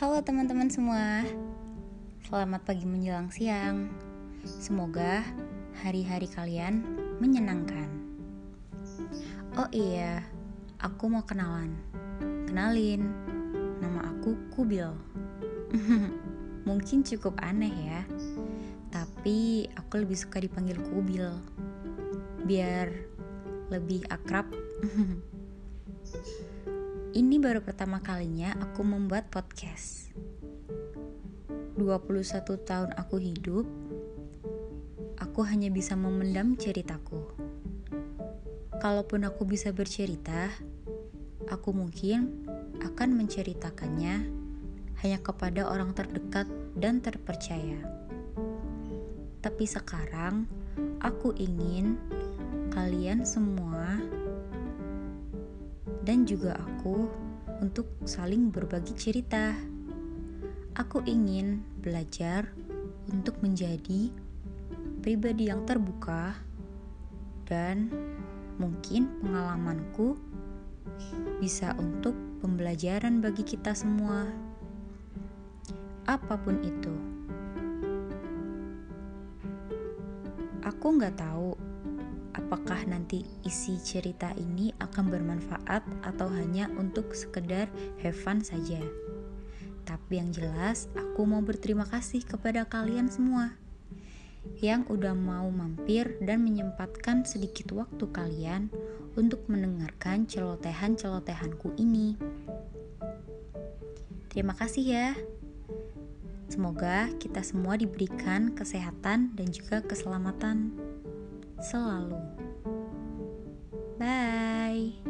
Halo teman-teman semua, selamat pagi menjelang siang. Semoga hari-hari kalian menyenangkan. Oh iya, aku mau kenalan. Kenalin, nama aku Kubil. Mungkin cukup aneh ya, tapi aku lebih suka dipanggil Kubil. Biar lebih akrab. Ini baru pertama kalinya aku membuat podcast. 21 tahun aku hidup, aku hanya bisa memendam ceritaku. Kalaupun aku bisa bercerita, aku mungkin akan menceritakannya hanya kepada orang terdekat dan terpercaya. Tapi sekarang, aku ingin kalian semua dan juga aku untuk saling berbagi cerita. Aku ingin belajar untuk menjadi pribadi yang terbuka dan mungkin pengalamanku bisa untuk pembelajaran bagi kita semua. Apa pun itu. Aku nggak tahu apakah nanti isi cerita ini akan bermanfaat atau hanya untuk sekedar have fun saja. Tapi yang jelas, aku mau berterima kasih kepada kalian semua yang udah mau mampir dan menyempatkan sedikit waktu kalian untuk mendengarkan celotehan-celotehanku ini. Terima kasih ya. Semoga kita semua diberikan kesehatan dan juga keselamatan selalu. Bye.